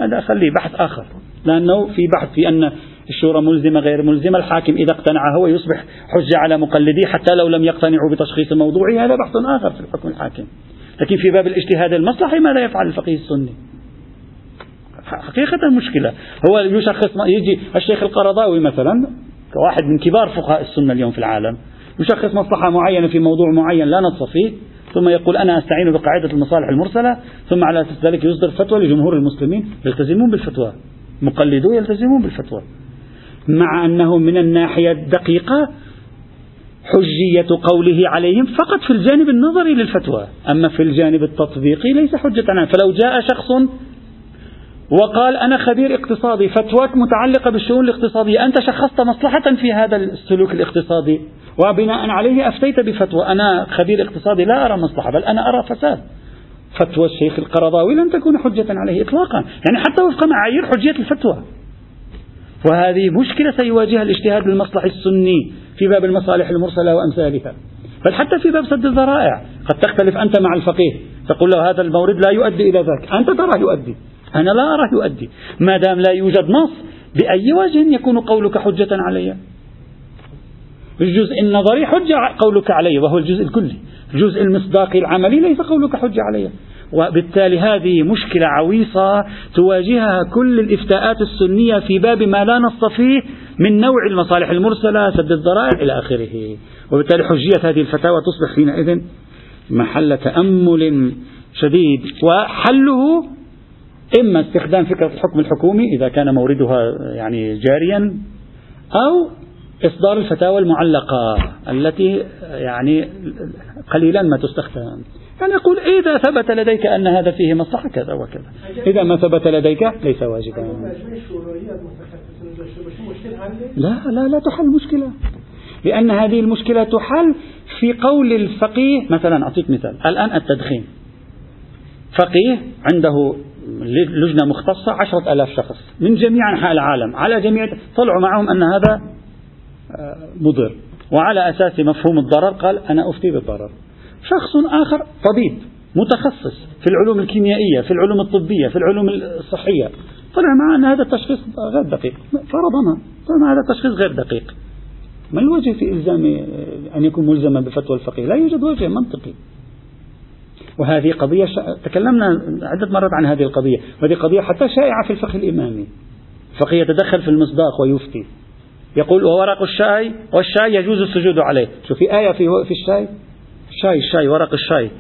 هذا خليه بحث آخر. لأنه في بحث في أن الشورى ملزمة غير ملزمة الحاكم إذا اقتنع هو يصبح حجة على مقلديه حتى لو لم يقتنعوا بتشخيص موضوعه هذا بحث آخر في الحكم الحاكم. لكن في باب الاجتهاد المصلحي ماذا يفعل الفقيه السني. حقيقة مشكلة. هو يشخص يجي الشيخ القرضاوي مثلا كواحد من كبار فقهاء السنة اليوم في العالم يشخص مصلحة معينة في موضوع معين لا نص فيه ثم يقول أنا أستعين بقاعدة المصالح المرسلة ثم على أساس ذلك يصدر فتوى لجمهور المسلمين يلتزمون بالفتوى. مقلدو يلتزمون بالفتوى. مع أنه من الناحية الدقيقة حجية قوله عليهم فقط في الجانب النظري للفتوى. أما في الجانب التطبيقي ليس حجة عنه فلو جاء شخص وقال أنا خبير اقتصادي فتواك متعلقة بالشؤون الاقتصادية أنت شخصت مصلحة في هذا السلوك الاقتصادي وبناء عليه أفتيت بفتوى. أنا خبير اقتصادي لا أرى مصلحة بل أنا أرى فساد. فتوى الشيخ القرضاوي لن تكون حجة عليه إطلاقا. يعني حتى وفق معايير حجية الفتوى. وهذه مشكلة سيواجهها الاجتهاد المصلحي السني في باب المصالح المرسلة وأمثالها بل حتى في باب سد الذرائع قد تختلف أنت مع الفقيه تقول له هذا المورد لا يؤدي إلى ذاك أنت ترى يؤدي. أنا لا أراه يؤدي. ما دام لا يوجد نص بأي وجه يكون قولك حجة علي؟ الجزء النظري حجة قولك علي وهو الجزء الكلي. الجزء المصداقي العملي ليس قولك حجة علي. وبالتالي هذه مشكلة عويصة تواجهها كل الإفتاءات السنية في باب ما لا نص فيه من نوع المصالح المرسلة سد الذرائع إلى آخره. وبالتالي حجية هذه الفتاوى تصبح حينئذ محل تأمل شديد. وحله إما استخدام فكرة الحكم الحكومي إذا كان موردها يعني جاريا أو إصدار الفتاوى المعلقة التي يعني قليلا ما تستخدم. يقول إذا ثبت لديك أن هذا فيه مصلحة كذا وكذا. إذا ما ثبت لديك ليس واجبا. لا لا لا تحل مشكلة. لأن هذه المشكلة تحل في قول الفقيه مثلا أعطيك مثال. الآن التدخين. فقيه عنده لجنة مختصة عشرة ألاف شخص من جميع أنحاء العالم. على جميع طلعوا معهم أن هذا آه، مضر. وعلى أساس مفهوم الضرر قال أنا أفتي بالضرر. شخص آخر طبيب متخصص في العلوم الكيميائية في العلوم الطبية في العلوم الصحية. طلع مع أن هذا التشخيص غير دقيق. فرضنا طلع هذا التشخيص غير دقيق. ما الوجه في إلزام أن يكون ملزما بفتوى الفقيه؟ لا يوجد وجه منطقي. وهذه قضية شا... تكلمنا عدة مرات عن هذه القضية. وهذه قضية حتى شائعة في الفقه الإمامي الفقيه يتدخل في المصداق ويفتي. يقول وورق الشاي والشاي يجوز السجود عليه. شوف في آية في, في الشاي؟ الشاي الشاي ورق الشاي.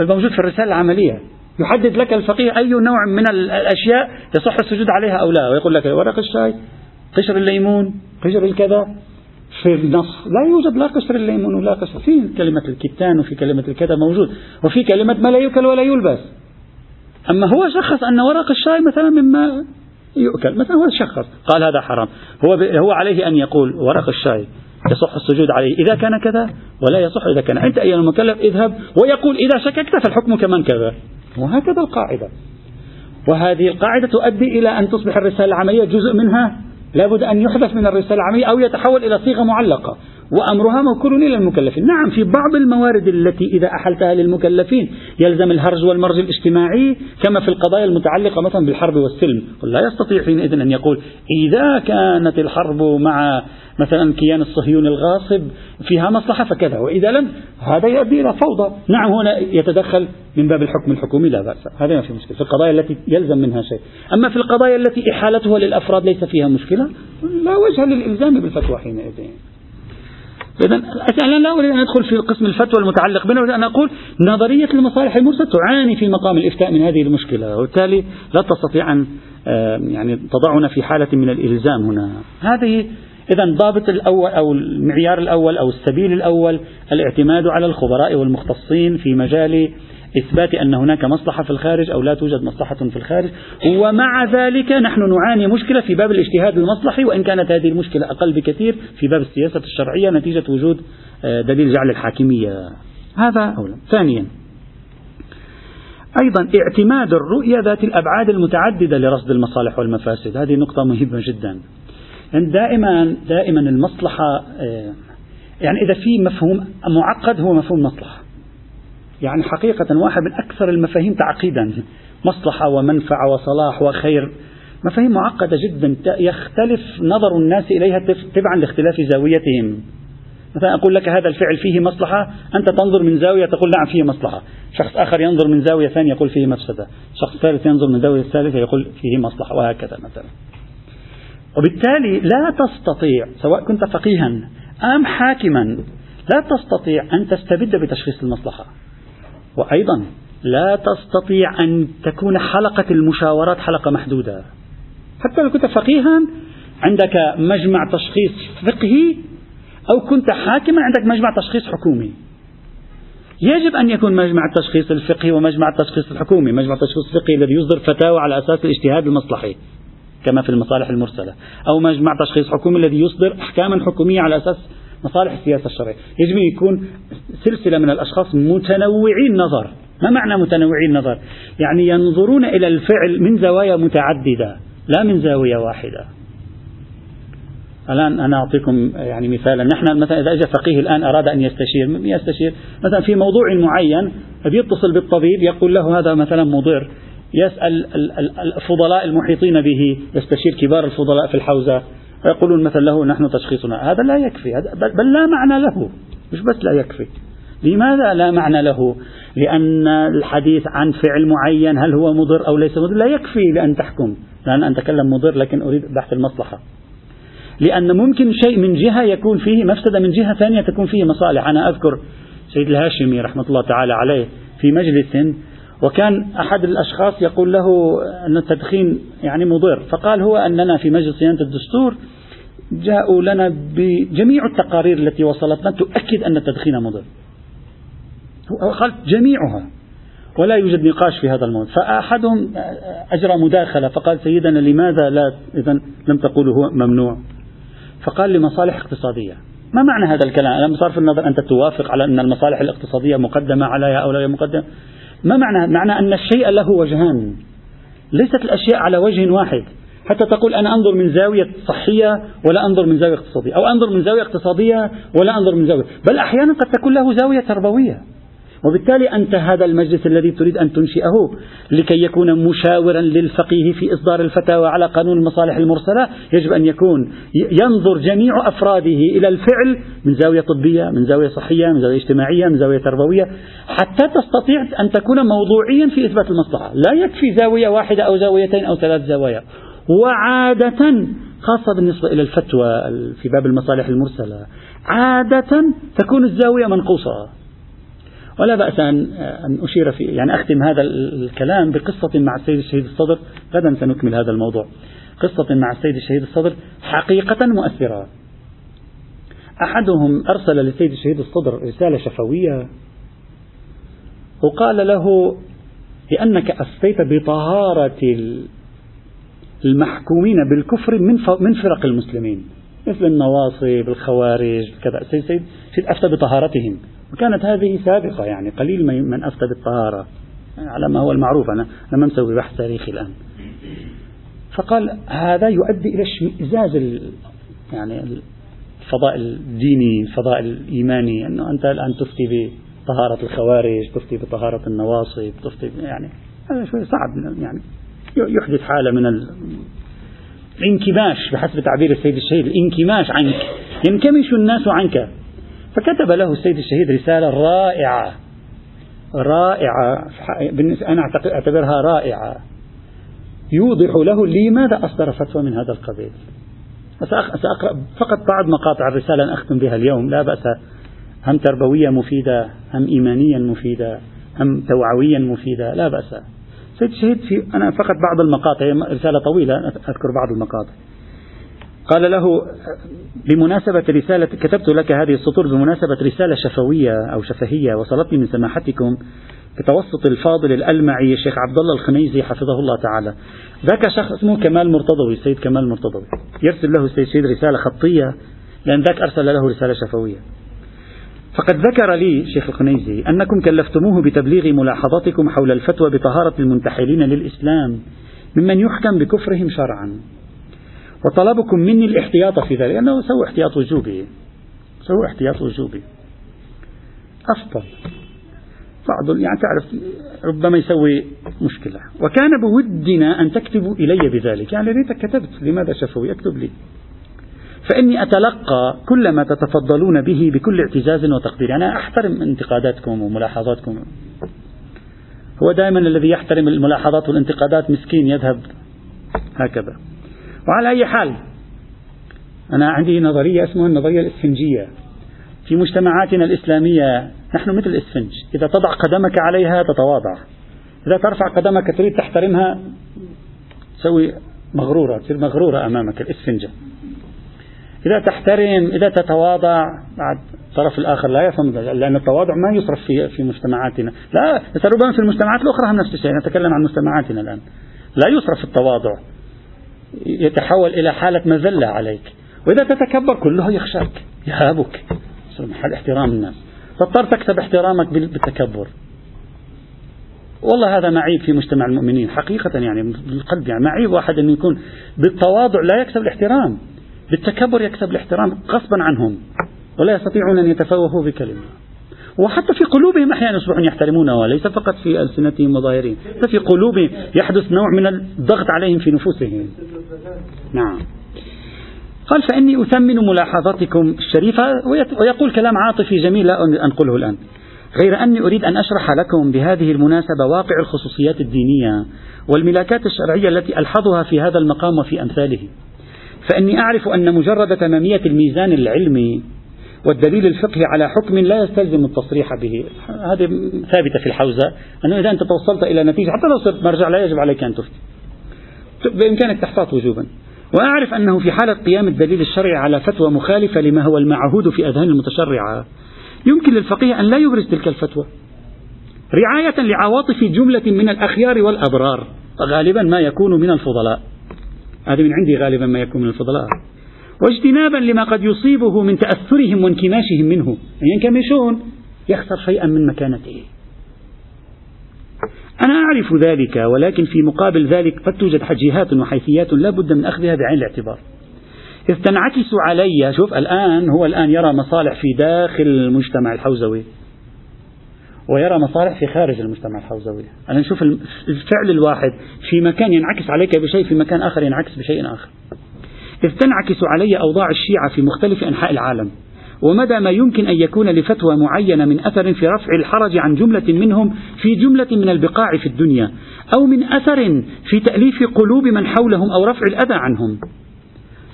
الموجود في الرسالة العملية. يحدد لك الفقيه أي نوع من الأشياء يصح السجود عليها أو لا. ويقول لك ورق الشاي قشر الليمون قشر الكذا. في النص لا يوجد لا قشر الليمون ولا قشر. في كلمة الكتان وفي كلمة الكذا موجود. وفي كلمة ما لا يؤكل ولا يلبس. أما هو شخص أن ورق الشاي مثلا مما يؤكل مثلا هو شخص قال هذا حرام. هو هو عليه أن يقول ورق الشاي. يصح السجود عليه. إذا كان كذا ولا يصح إذا كان. أنت أيها المكلف اذهب ويقول إذا شككت فالحكم كمن كذا. وهكذا القاعدة. وهذه القاعدة تؤدي إلى أن تصبح الرسالة العملية جزء منها. لابد أن يحذف من الرسالة العملية أو يتحول إلى صيغة معلقة. وأمرها موكول إلى المكلفين. نعم في بعض الموارد التي إذا أحلتها للمكلفين يلزم الهرج والمرج الاجتماعي كما في القضايا المتعلقة مثلا بالحرب والسلم. لا يستطيع حينئذ أن يقول إذا كانت الحرب مع مثلا كيان الصهيوني الغاصب فيها مصلحة فكذا وإذا لم هذا يؤدي إلى فوضى. نعم هنا يتدخل من باب الحكم الحكومي لا بأس. هذا ما في مشكلة. في القضايا التي يلزم منها شيء. أما في القضايا التي إحالتها للأفراد ليس فيها مشكلة لا وجه للإلزام بالفتوى حينئذ. إذا أنا لا أريد أن أدخل في قسم الفتوى المتعلق بنا أريد أن أقول نظرية المصالح المرسلة تعاني في مقام الإفتاء من هذه المشكلة وبالتالي لا تستطيع أن يعني تضعنا في حالة من الإلزام هنا. هذه إذا الضابط الأول أو المعيار الأول أو السبيل الأول الاعتماد على الخبراء والمختصين في مجال إثبات أن هناك مصلحة في الخارج أو لا توجد مصلحة في الخارج. ومع ذلك نحن نعاني مشكلة في باب الاجتهاد المصلحي وإن كانت هذه المشكلة أقل بكثير في باب السياسة الشرعية نتيجة وجود آه، دليل جعل الحاكمية. هذا أولا. ثانيا أيضا اعتماد الرؤية ذات الأبعاد المتعددة لرصد المصالح والمفاسد. هذه نقطة مهمة جدا. دائما دائما المصلحة آه، يعني إذا في مفهوم معقد هو مفهوم مصلحة. يعني حقيقة واحد من أكثر المفاهيم تعقيدا مصلحة ومنفعة وصلاح وخير. مفاهيم معقدة جدا يختلف نظر الناس إليها تبعا لاختلاف زاويتهم. مثلا أقول لك هذا الفعل فيه مصلحة أنت تنظر من زاوية تقول نعم فيه مصلحة. شخص آخر ينظر من زاوية ثانية يقول فيه مفسدة. شخص ثالث ينظر من زاوية ثالثة يقول فيه مصلحة وهكذا مثلا. وبالتالي لا تستطيع سواء كنت فقيها أم حاكما لا تستطيع أن تستبد بتشخيص المصلحة. وأيضا لا تستطيع أن تكون حلقة المشاورات حلقة محدودة. حتى لو كنت فقيها عندك مجمع تشخيص فقهي أو كنت حاكما عندك مجمع تشخيص حكومي. يجب أن يكون مجمع التشخيص الفقهي ومجمع التشخيص الحكومي. مجمع التشخيص الفقهي الذي يصدر فتاوى على أساس الاجتهاد المصلحي كما في المصالح المرسلة. أو مجمع تشخيص حكومي الذي يصدر أحكاما حكومية على أساس مصالح السياسة الشرعية. يجب أن يكون سلسلة من الأشخاص متنوعي النظر ما معنى متنوعي النظر يعني ينظرون إلى الفعل من زوايا متعددة لا من زاوية واحدة. الآن أنا أعطيكم يعني مثالا. نحن مثلا إذا أجى فقيه الآن أراد أن يستشير يستشير. مثلا في موضوع معين يتصل بالطبيب يقول له هذا مثلا مضر. يسأل الفضلاء المحيطين به يستشير كبار الفضلاء في الحوزة. يقولون مثلا له نحن تشخيصنا. هذا لا يكفي. بل لا معنى له. مش بس لا يكفي. لماذا لا معنى له؟ لأن الحديث عن فعل معين هل هو مضر أو ليس مضر؟ لا يكفي لأن تحكم. لأن أن أتكلم مضر لكن أريد بحث المصلحة. لأن ممكن شيء من جهة يكون فيه مفسدة من جهة ثانية تكون فيه مصالح. أنا أذكر سيد الهاشمي رحمة الله تعالى عليه في مجلس وكان أحد الأشخاص يقول له أن التدخين يعني مضر فقال هو أننا في مجلس صيانة الدستور جاءوا لنا بجميع التقارير التي وصلتنا تؤكد أن التدخين مضر. قال جميعها ولا يوجد نقاش في هذا الموضوع. فأحدهم أجرى مداخلة فقال سيدنا لماذا لا إذا لم تقولوا هو ممنوع؟ فقال لمصالح اقتصادية. ما معنى هذا الكلام؟ أنا بصرف النظر أنت توافق على أن المصالح الاقتصادية مقدمة عليها أو لا مقدمة؟ ما معنى؟ معنى أن الشيء له وجهان. ليست الأشياء على وجه واحد. حتى تقول أنا أنظر من زاوية صحية ولا أنظر من زاوية اقتصادية أو أنظر من زاوية اقتصادية ولا أنظر من زاوية. بل أحيانا قد تكون له زاوية تربوية. وبالتالي أنت هذا المجلس الذي تريد أن تنشئه لكي يكون مشاورا للفقيه في إصدار الفتاوى على قانون المصالح المرسلة يجب أن يكون ينظر جميع أفراده إلى الفعل من زاوية طبية من زاوية صحية من زاوية اجتماعية من زاوية تربوية حتى تستطيع أن تكون موضوعيا في إثبات المصلحة. لا يكفي زاوية واحدة أو زاويتين أو ثلاث زوايا. وعادة خاصة بالنسبة إلى الفتوى في باب المصالح المرسلة عادة تكون الزاوية منقوصة. ولا بأس أن أشير في يعني أختم هذا الكلام بقصة مع السيد الشهيد الصدر. غدا سنكمل هذا الموضوع. قصة مع السيد الشهيد الصدر حقيقة مؤثرة. أحدهم أرسل للسيد الشهيد الصدر رسالة شفوية وقال له لأنك أفتيت بطهارة المحكومين بالكفر من من فرق المسلمين مثل النواصب الخوارج كذا. سيد سيد أفتى بطهارتهم. وكانت هذه سابقة يعني قليل من أفتى بالطهارة على ما هو المعروف أنا ما مسوي بحث تاريخي الآن. فقال هذا يؤدي إلى اشمئزاز يعني الفضاء الديني الفضاء الإيماني. أنه أنت الآن تفتي بطهارة الخوارج تفتي بطهارة النواصب تفتي يعني هذا شوي صعب يعني يحدث حالة من الانكماش بحسب تعبير السيد الشهيد. الانكماش عنك. ينكمش الناس عنك. فكتب له السيد الشهيد رسالة رائعة. رائعة. أنا أعتبرها رائعة. يوضح له لماذا أصدر فتوى من هذا القبيل. سأقرأ فقط بعض مقاطع الرسالة أختم بها اليوم. لا بأس. هم تربوية مفيدة هم إيمانيا مفيدة هم توعويا مفيدة. لا بأس. سيد الشهيد في أنا فقط بعض المقاطع رسالة طويلة أذكر بعض المقاطع. قال له بمناسبة رسالة كتبت لك هذه السطور بمناسبة رسالة شفوية أو شفهية وصلتني من سماحتكم بتوسط الفاضل الألمعي الشيخ عبد الله الخنيزي حفظه الله تعالى. ذاك شخص اسمه كمال مرتضوي السيد كمال مرتضوي. يرسل له السيد شهيد رسالة خطية لأن ذاك أرسل له رسالة شفوية. فقد ذكر لي شيخ الخنيزي أنكم كلفتموه بتبليغ ملاحظاتكم حول الفتوى بطهارة المنتحلين للإسلام ممن يحكم بكفرهم شرعا. وطلبكم مني الاحتياط في ذلك لأنه سووا احتياط وجوبي. سووا احتياط وجوبي. أفضل. بعض يعني تعرف ربما يسوي مشكلة. وكان بودنا أن تكتبوا إلي بذلك. يعني ريتك كتبت لماذا شفوي؟ اكتب لي. فإني أتلقى كل ما تتفضلون به بكل اعتزاز وتقدير. أنا أحترم انتقاداتكم وملاحظاتكم. هو دائما الذي يحترم الملاحظات والانتقادات مسكين يذهب. هكذا. وعلى أي حال أنا عندي نظرية اسمها النظرية الإسفنجية. في مجتمعاتنا الإسلامية نحن مثل الإسفنج إذا تضع قدمك عليها تتواضع. إذا ترفع قدمك تريد تحترمها تسوي مغرورة تصير مغرورة أمامك الإسفنجة. إذا تحترم إذا تتواضع بعد الطرف الآخر لا يفهم لأن التواضع ما يصرف في في مجتمعاتنا. لا ربما في المجتمعات الأخرى هم نفس الشيء نتكلم عن مجتمعاتنا الآن. لا يصرف التواضع. يتحول إلى حالة مذلة عليك. وإذا تتكبر كله يخشاك يهابك. محل احترام الناس. تضطر تكسب احترامك بالتكبر. والله هذا معيب في مجتمع المؤمنين حقيقة يعني بالقلب يعني معيب واحد أنه يكون بالتواضع لا يكسب الاحترام. بالتكبر يكسب الاحترام غصبا عنهم ولا يستطيعون أن يتفوهوا بكلمة. وحتى في قلوبهم أحيانا يصبحون يحترمونه وليس فقط في ألسنتهم وظاهرهم حتى في قلوبهم يحدث نوع من الضغط عليهم في نفوسهم. نعم. قال فإني أثمن ملاحظاتكم الشريفة ويقول كلام عاطفي جميل لا أنقله الآن. غير أني أريد أن أشرح لكم بهذه المناسبة واقع الخصوصيات الدينية والملاكات الشرعية التي ألحظها في هذا المقام وفي أمثاله. فإني أعرف أن مجرد تمامية الميزان العلمي والدليل الفقهي على حكم لا يستلزم التصريح به. هذه ثابتة في الحوزة أنه إذا أنت توصلت إلى نتيجة حتى لو صرت مرجع لا يجب عليك أن تفتي. بإمكانك تحتاط وجوبا. وأعرف أنه في حالة قيام الدليل الشرعي على فتوى مخالفة لما هو المعهود في أذهان المتشرعة يمكن للفقيه أن لا يبرز تلك الفتوى. رعاية لعواطف جملة من الأخيار والأبرار غالبا ما يكون من الفضلاء. هذا من عندي غالبا ما يكون من الفضلاء. واجتنابا لما قد يصيبه من تأثرهم وانكماشهم منه. ينكمشون يخسر شيئا من مكانته. أنا أعرف ذلك ولكن في مقابل ذلك قد توجد حجيهات وحيثيات لا بد من أخذها بعين الاعتبار. إذ تنعكس علي شوف الآن هو الآن يرى مصالح في داخل المجتمع الحوزوي. ويرى مصالح في خارج المجتمع الحوزوي. أنا نشوف الفعل الواحد في مكان ينعكس عليك بشيء في مكان آخر ينعكس بشيء آخر. إذ تنعكس علي أوضاع الشيعة في مختلف أنحاء العالم. ومدى ما يمكن أن يكون لفتوى معينة من أثر في رفع الحرج عن جملة منهم في جملة من البقاع في الدنيا أو من أثر في تأليف قلوب من حولهم أو رفع الأذى عنهم.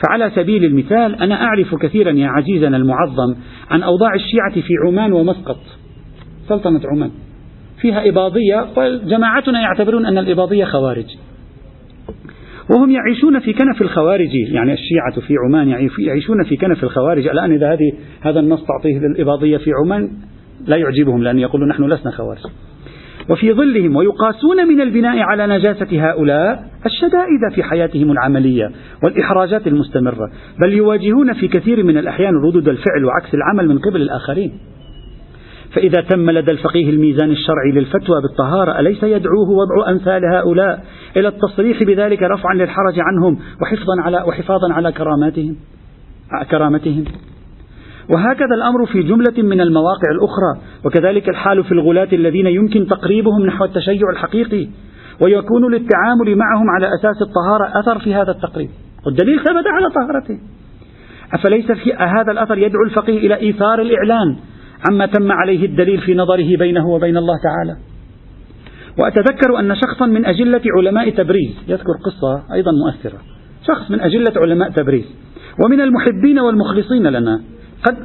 فعلى سبيل المثال أنا أعرف كثيرا يا عزيزنا المعظم عن أوضاع الشيعة في عمان ومسقط. سلطنة عمان. فيها إباضية وجماعتنا يعتبرون أن الإباضية خوارج. وهم يعيشون في كنف الخوارج. يعني الشيعة في عمان يعيشون في كنف الخوارج. الآن إذا هذه هذا النص تعطيه للإباضية في عمان لا يعجبهم لأن يقولون نحن لسنا خوارج. وفي ظلهم ويقاسون من البناء على نجاسة هؤلاء الشدائد في حياتهم العملية والإحراجات المستمرة. بل يواجهون في كثير من الأحيان ردود الفعل وعكس العمل من قبل الآخرين. فإذا تم لدى الفقيه الميزان الشرعي للفتوى بالطهارة أليس يدعوه وضع أمثال هؤلاء إلى التصريح بذلك رفعا للحرج عنهم وحفظا على وحفاظا على كراماتهم؟ كرامتهم. وهكذا الأمر في جملة من المواقع الأخرى وكذلك الحال في الغلاة الذين يمكن تقريبهم نحو التشيع الحقيقي ويكون للتعامل معهم على أساس الطهارة أثر في هذا التقريب. والدليل ثبت على طهارته. أفليس في هذا الأثر يدعو الفقيه إلى إيثار الإعلان عما تم عليه الدليل في نظره بينه وبين الله تعالى. وأتذكر أن شخصا من أجلة علماء تبريز يذكر قصة أيضا مؤثرة. شخص من أجلة علماء تبريز. ومن المحبين والمخلصين لنا. قد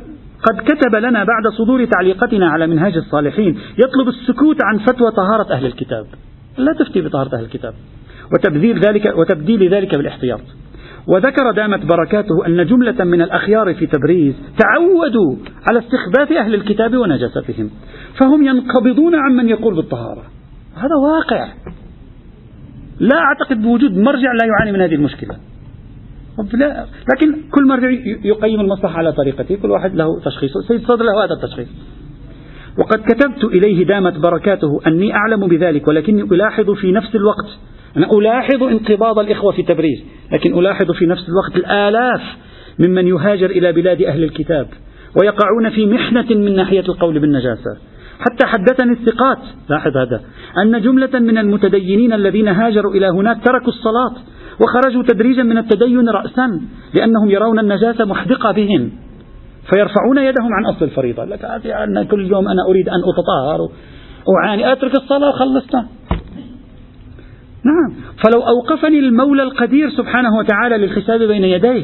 قد كتب لنا بعد صدور تعليقتنا على منهاج الصالحين يطلب السكوت عن فتوى طهارة أهل الكتاب. لا تفتي بطهارة أهل الكتاب. وتبذيل ذلك وتبديل ذلك بالإحتياط. وذكر دامت بركاته أن جملة من الأخيار في تبريز تعودوا على استخباث أهل الكتاب ونجاستهم فهم ينقبضون عمن يقول بالطهارة. هذا واقع. لا أعتقد بوجود مرجع لا يعاني من هذه المشكلة. لا. لكن كل مرجع يقيم المصلحة على طريقته كل واحد له تشخيصه سيد صدر له هذا التشخيص. وقد كتبت إليه دامت بركاته أني أعلم بذلك ولكني ألاحظ في نفس الوقت أنا ألاحظ انقباض الإخوة في تبريز لكن ألاحظ في نفس الوقت الآلاف ممن يهاجر إلى بلاد أهل الكتاب ويقعون في محنة من ناحية القول بالنجاسة. حتى حدثني الثقات لاحظ هذا أن جملة من المتدينين الذين هاجروا إلى هناك تركوا الصلاة وخرجوا تدريجا من التدين رأسا لأنهم يرون النجاسة محدقة بهم فيرفعون يدهم عن أصل الفريضة. لك أن كل يوم أنا أريد أن أتطهر أعاني أترك الصلاة وخلصنا. نعم. فلو أوقفني المولى القدير سبحانه وتعالى للحساب بين يديه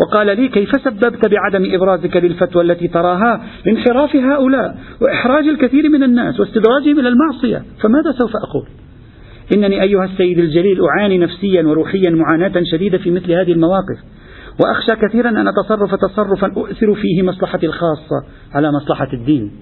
وقال لي كيف سببت بعدم إبرازك للفتوى التي تراها لانحراف هؤلاء وإحراج الكثير من الناس واستدراجهم إلى المعصية؟ فماذا سوف أقول؟ إنني أيها السيد الجليل أعاني نفسيا وروحيا معاناة شديدة في مثل هذه المواقف وأخشى كثيرا أن أتصرف تصرفا أؤثر فيه مصلحتي الخاصة على مصلحة الدين.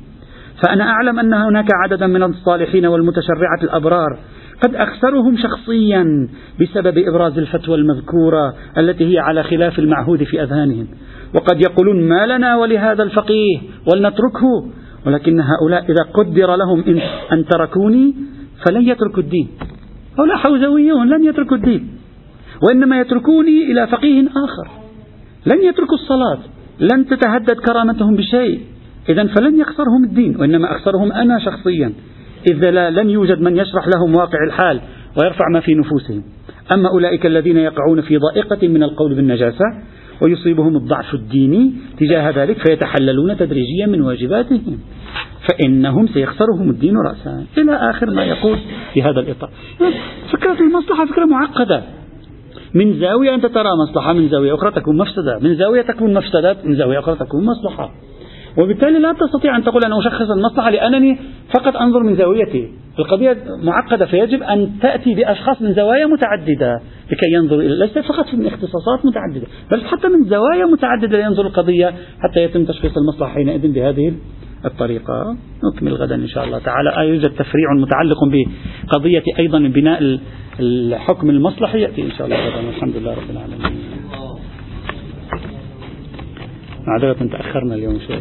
فأنا أعلم أن هناك عددا من الصالحين والمتشرعة الأبرار قد أخسرهم شخصيا بسبب إبراز الفتوى المذكورة التي هي على خلاف المعهود في أذهانهم. وقد يقولون ما لنا ولهذا الفقيه ولنتركه ولكن هؤلاء إذا قدر لهم إن, أن تركوني فلن يتركوا الدين. هؤلاء حوزويون لن يتركوا الدين. وإنما يتركوني إلى فقيه آخر. لن يتركوا الصلاة. لن تتهدد كرامتهم بشيء. إذا فلن يخسرهم الدين. وإنما أخسرهم أنا شخصيا. إذا لا لن يوجد من يشرح لهم واقع الحال ويرفع ما في نفوسهم. أما أولئك الذين يقعون في ضائقة من القول بالنجاسة ويصيبهم الضعف الديني تجاه ذلك فيتحللون تدريجيا من واجباتهم. فإنهم سيخسرهم الدين رأسا. إلى آخر ما يقول في هذا الإطار. فكرة المصلحة فكرة معقدة. من زاوية أنت ترى مصلحة من زاوية أخرى تكون مفسدة. من زاوية تكون مفسدة من زاوية أخرى تكون مصلحة. وبالتالي لا تستطيع أن تقول أنا أشخص المصلحة لأنني فقط أنظر من زاويتي. القضية معقدة فيجب أن تأتي بأشخاص من زوايا متعددة لكي ينظروا إلى ليس فقط من اختصاصات متعددة بل حتى من زوايا متعددة لينظر القضية حتى يتم تشخيص المصلحة حينئذ بهذه الطريقة. نكمل غدا إن شاء الله تعالى. آه يوجد تفريع متعلق بقضية أيضا بناء الحكم المصلحي. يأتي إن شاء الله غدا. الحمد لله رب العالمين. معذرة تأخرنا اليوم شوي.